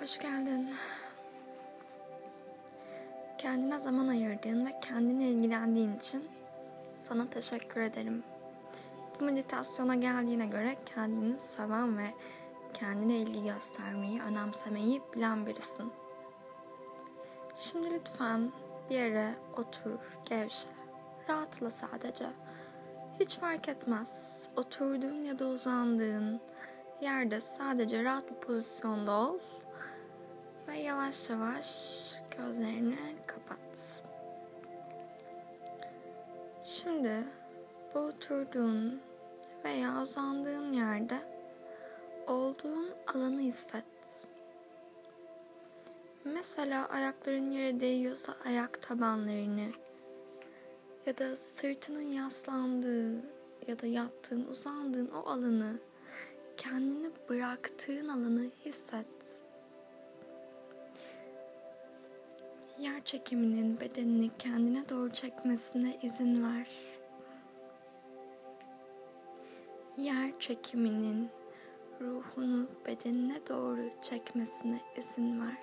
Hoş geldin. Kendine zaman ayırdığın ve kendine ilgilendiğin için sana teşekkür ederim. Bu meditasyona geldiğine göre kendini seven ve kendine ilgi göstermeyi, önemsemeyi bilen birisin. Şimdi lütfen bir yere otur, gevşe, rahatla sadece. Hiç fark etmez. Oturduğun ya da uzandığın yerde sadece rahat bir pozisyonda ol ve yavaş yavaş gözlerini kapat. Şimdi bu oturduğun veya uzandığın yerde olduğun alanı hisset. Mesela ayakların yere değiyorsa ayak tabanlarını ya da sırtının yaslandığı ya da yattığın, uzandığın o alanı kendini bıraktığın alanı hisset. Yer çekiminin bedenini kendine doğru çekmesine izin ver. Yer çekiminin ruhunu bedenine doğru çekmesine izin ver.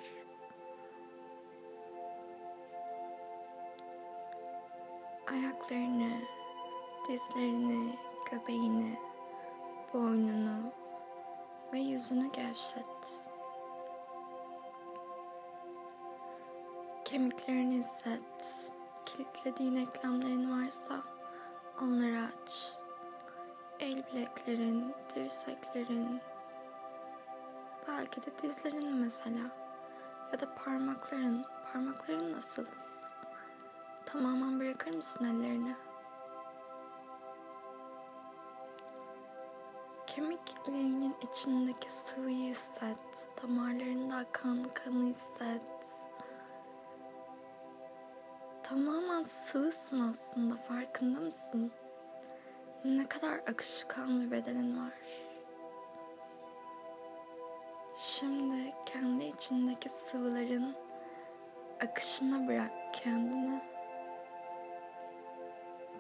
Ayaklarını, dizlerini, göbeğini, boynunu ve yüzünü gevşet. Kemiklerini hisset. Kilitlediğin eklemlerin varsa onları aç. El bileklerin, dirseklerin, belki de dizlerin mesela ya da parmakların. Parmakların nasıl? Tamamen bırakır mısın ellerini? Kemik iliğinin içindeki sıvıyı hisset. Damarlarında akan kanı hisset. Tamamen sıvısın aslında farkında mısın? Ne kadar akışkan bir bedenin var. Şimdi kendi içindeki sıvıların akışına bırak kendini.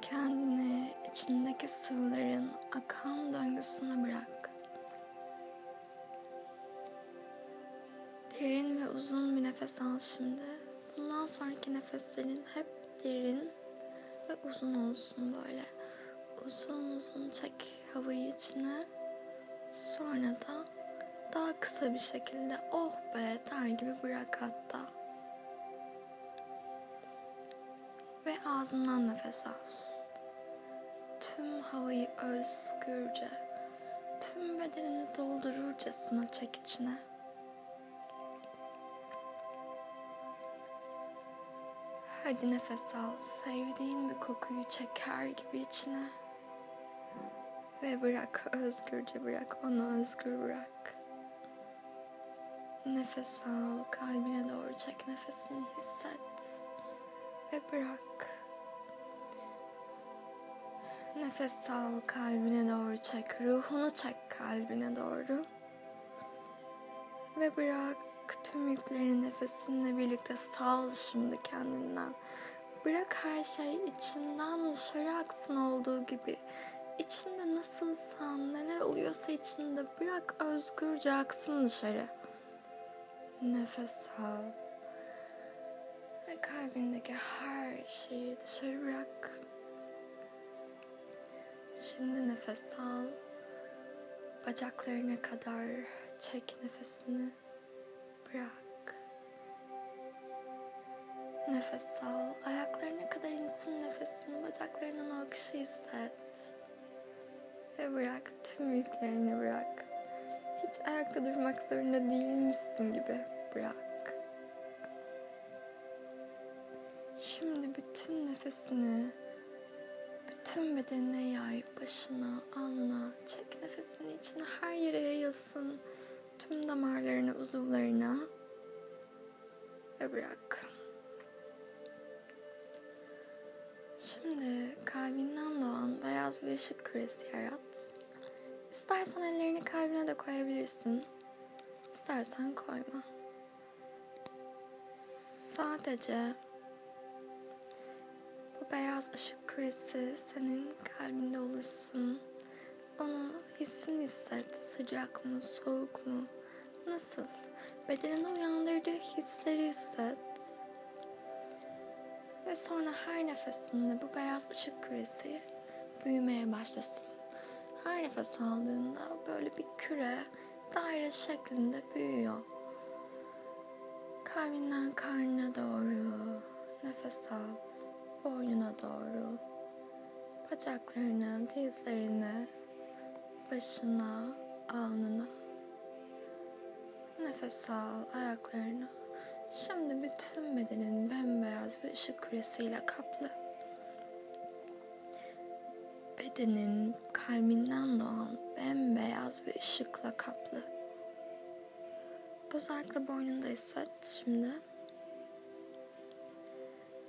Kendini içindeki sıvıların akan döngüsüne bırak. Derin ve uzun bir nefes al şimdi. Bundan sonraki nefeslerin hep derin ve uzun olsun böyle. Uzun uzun çek havayı içine. Sonra da daha kısa bir şekilde oh be der gibi bırak hatta. Ve ağzından nefes al. Tüm havayı özgürce, tüm bedenini doldururcasına çek içine. Hadi nefes al. Sevdiğin bir kokuyu çeker gibi içine. Ve bırak, özgürce bırak, onu özgür bırak. Nefes al, kalbine doğru çek, nefesini hisset. Ve bırak. Nefes al, kalbine doğru çek, ruhunu çek kalbine doğru. Ve bırak tüm yükleri nefesinle birlikte sal şimdi kendinden. Bırak her şey içinden dışarı aksın olduğu gibi. İçinde nasılsan, neler oluyorsa içinde bırak özgürce aksın dışarı. Nefes al. Ve kalbindeki her şeyi dışarı bırak. Şimdi nefes al. Bacaklarına kadar çek nefesini. Bırak. Nefes al. Ayaklarına kadar insin nefesin. Bacaklarının o akışı hisset. Ve bırak. Tüm yüklerini bırak. Hiç ayakta durmak zorunda değilmişsin gibi bırak. Şimdi bütün nefesini bütün bedenine yay, başına, alnına, çek nefesini içine her yere yayılsın. Tüm damarlarına, uzuvlarına ve bırak. Şimdi kalbinden doğan beyaz bir ışık küresi yarat. İstersen ellerini kalbine de koyabilirsin. İstersen koyma. Sadece bu beyaz ışık küresi senin kalbinde oluşsun. Onu hissini hisset. Sıcak mı, soğuk mu? Nasıl? bedenini uyandırdığı hisleri hisset. Ve sonra her nefesinde bu beyaz ışık küresi büyümeye başlasın. Her nefes aldığında böyle bir küre daire şeklinde büyüyor. Kalbinden karnına doğru nefes al. Boynuna doğru. Bacaklarına, dizlerine, başına, alnına. Nefes al ayaklarına. Şimdi bütün bedenin bembeyaz bir ışık küresiyle kaplı. Bedenin kalbinden doğan bembeyaz bir ışıkla kaplı. Özellikle boynunda hisset şimdi.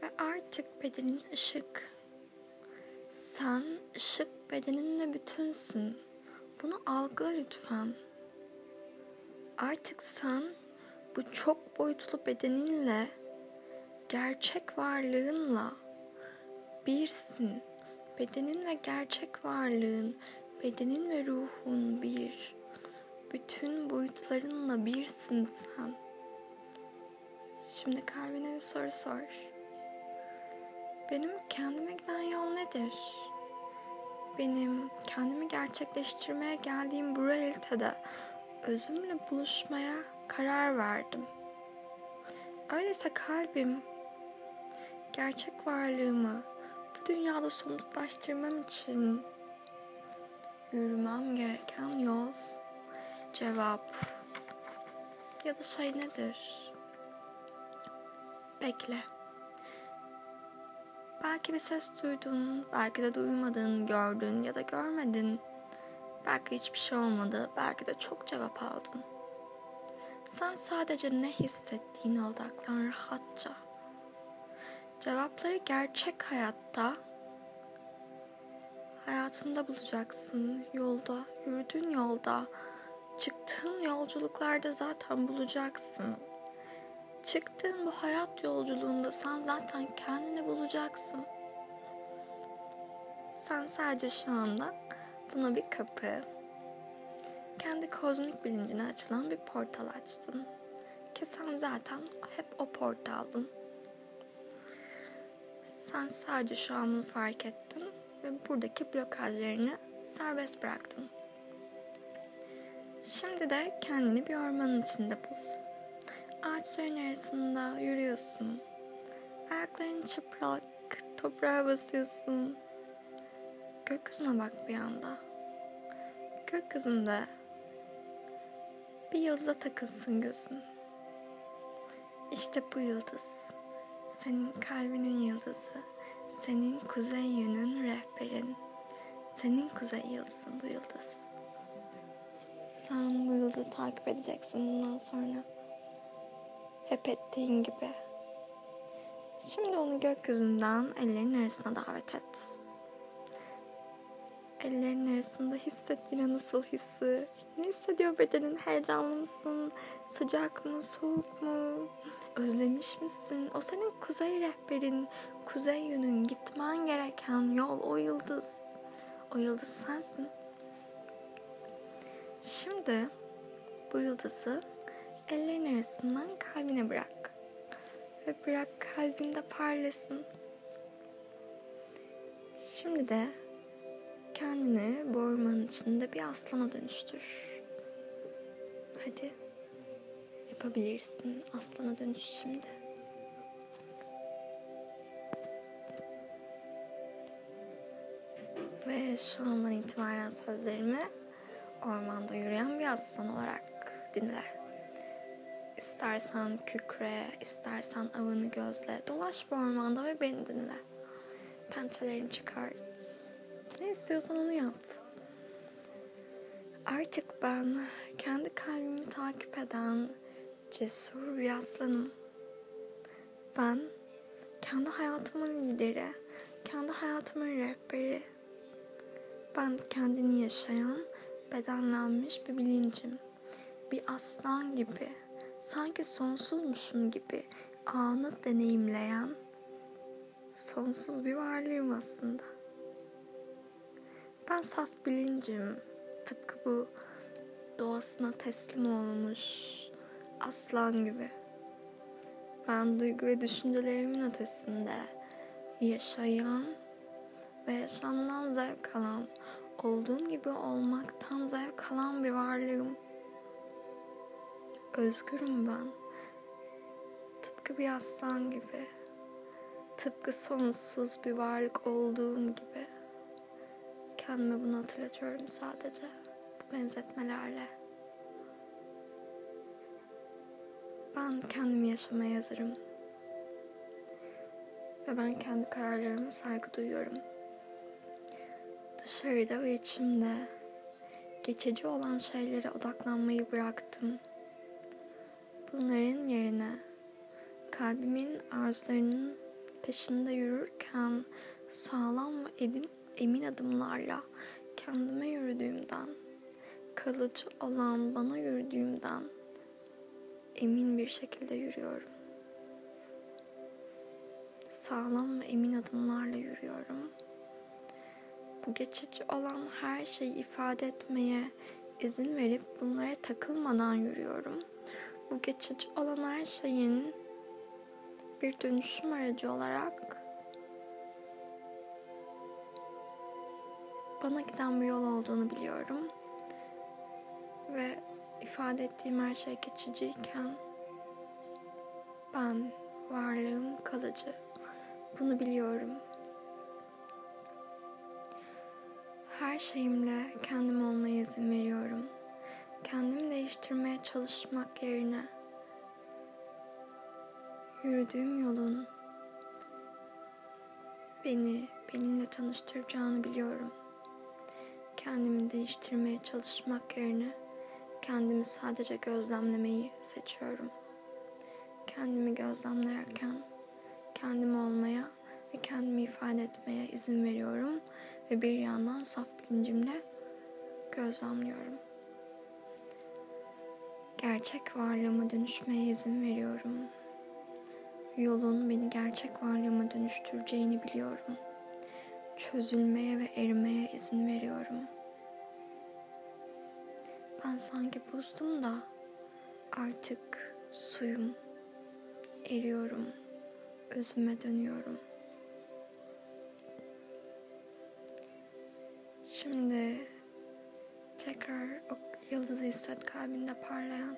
Ve artık bedenin ışık. Sen ışık bedeninle bütünsün. Bunu algıla lütfen. Artık sen bu çok boyutlu bedeninle, gerçek varlığınla birsin. Bedenin ve gerçek varlığın, bedenin ve ruhun bir. Bütün boyutlarınla birsin sen. Şimdi kalbine bir soru sor. Benim kendime giden yol nedir? Benim kendimi gerçekleştirmeye geldiğim bu realitede özümle buluşmaya karar verdim. Öyleyse kalbim gerçek varlığımı bu dünyada somutlaştırmam için yürümem gereken yol, cevap ya da şey nedir? Bekle. Belki bir ses duydun, belki de duymadın, gördün ya da görmedin. Belki hiçbir şey olmadı, belki de çok cevap aldın. Sen sadece ne hissettiğine odaklan rahatça. Cevapları gerçek hayatta hayatında bulacaksın. Yolda, yürüdüğün yolda, çıktığın yolculuklarda zaten bulacaksın. Çıktığın bu hayat yolculuğunda sen zaten kendini bulacaksın. Sen sadece şu anda buna bir kapı, kendi kozmik bilincine açılan bir portal açtın. Ki sen zaten hep o portaldın. Sen sadece şu an bunu fark ettin ve buradaki blokajlarını serbest bıraktın. Şimdi de kendini bir ormanın içinde bul. Ağaçların arasında yürüyorsun. Ayakların çıplak, toprağa basıyorsun. Gökyüzüne bak bir anda. Gökyüzünde bir yıldıza takılsın gözün. İşte bu yıldız. Senin kalbinin yıldızı. Senin kuzey yönün rehberin. Senin kuzey yıldızın bu yıldız. Sen bu yıldızı takip edeceksin bundan sonra. Hep ettiğin gibi. Şimdi onu gökyüzünden ellerin arasına davet et. Ellerin arasında hisset yine nasıl hissi. Ne hissediyor bedenin? Heyecanlı mısın? Sıcak mı? Soğuk mu? Özlemiş misin? O senin kuzey rehberin, kuzey yönün, gitmen gereken yol, o yıldız. O yıldız sensin. Şimdi bu yıldızı ellerin arasından kalbine bırak. Ve bırak kalbinde parlasın. Şimdi de kendini bu ormanın içinde bir aslana dönüştür. Hadi yapabilirsin. Aslana dönüş şimdi. Ve şu andan itibaren sözlerimi ormanda yürüyen bir aslan olarak dinle. İstersen kükre, istersen avını gözle. Dolaş bu ormanda ve beni dinle. Pençelerini çıkart. Ne istiyorsan onu yap. Artık ben kendi kalbimi takip eden cesur bir aslanım. Ben kendi hayatımın lideri, kendi hayatımın rehberi. Ben kendini yaşayan, bedenlenmiş bir bilincim. Bir aslan gibi, sanki sonsuzmuşum gibi anı deneyimleyen sonsuz bir varlığım aslında. Ben saf bilincim, tıpkı bu doğasına teslim olmuş aslan gibi. Ben duygu ve düşüncelerimin ötesinde yaşayan ve yaşamdan zevk alan, olduğum gibi olmaktan zevk alan bir varlığım. Özgürüm ben. Tıpkı bir aslan gibi. Tıpkı sonsuz bir varlık olduğum gibi. Kendime bunu hatırlatıyorum sadece bu benzetmelerle. Ben kendimi yaşamaya hazırım. Ve ben kendi kararlarıma saygı duyuyorum. Dışarıda ve içimde geçici olan şeylere odaklanmayı bıraktım. Bunların yerine kalbimin arzularının peşinde yürürken sağlam ve edim, emin adımlarla kendime yürüdüğümden, kalıcı olan bana yürüdüğümden emin bir şekilde yürüyorum. Sağlam ve emin adımlarla yürüyorum. Bu geçici olan her şeyi ifade etmeye izin verip bunlara takılmadan yürüyorum. Bu geçici olan her şeyin bir dönüşüm aracı olarak bana giden bir yol olduğunu biliyorum. Ve ifade ettiğim her şey geçiciyken ben varlığım kalıcı. Bunu biliyorum. Her şeyimle kendim olmaya izin veriyorum. Kendimi değiştirmeye çalışmak yerine yürüdüğüm yolun beni benimle tanıştıracağını biliyorum. Kendimi değiştirmeye çalışmak yerine kendimi sadece gözlemlemeyi seçiyorum. Kendimi gözlemlerken kendimi olmaya ve kendimi ifade etmeye izin veriyorum ve bir yandan saf bilincimle gözlemliyorum. Gerçek varlığıma dönüşmeye izin veriyorum. Yolun beni gerçek varlığıma dönüştüreceğini biliyorum. Çözülmeye ve erimeye izin veriyorum. Ben sanki buzdum da artık suyum. Eriyorum. Özüme dönüyorum. Şimdi hisset kalbinde parlayan.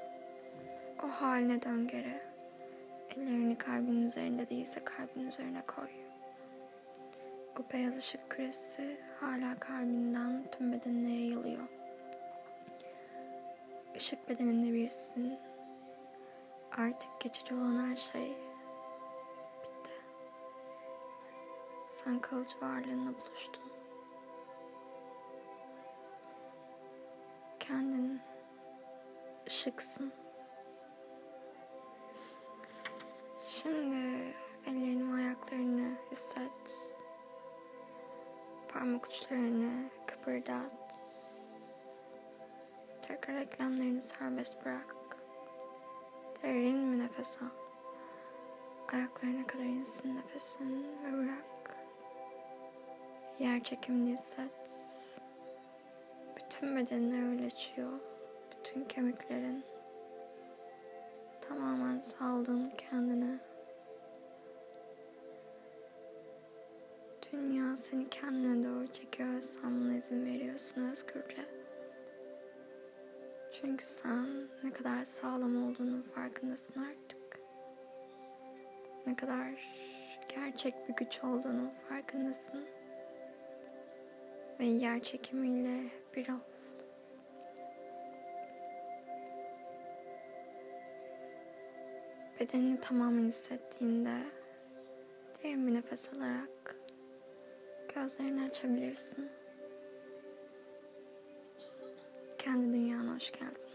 O haline dön geri. Ellerini kalbin üzerinde değilse kalbin üzerine koy. O beyaz ışık küresi hala kalbinden tüm bedenine yayılıyor. Işık bedeninde birsin. Artık geçici olan her şey bitti. Sen kalıcı varlığınla buluştun. Kendin ışıksın. Şimdi ellerini ayaklarını hisset. Parmak uçlarını kıpırdat. Tekrar eklemlerini serbest bırak. Derin bir nefes al. Ayaklarına kadar insin nefesin ve bırak. Yer çekimini hisset. Bütün bedenini öğleçiyor. Bütün kemiklerin. Tamamen saldın kendini. Dünya seni kendine doğru çekiyor ve sen buna izin veriyorsun özgürce. Çünkü sen ne kadar sağlam olduğunun farkındasın artık. Ne kadar gerçek bir güç olduğunun farkındasın. Ve yer çekimiyle bir ol. Bedenini tamamen hissettiğinde derin bir nefes alarak gözlerini açabilirsin. Kendi dünyana hoş geldin.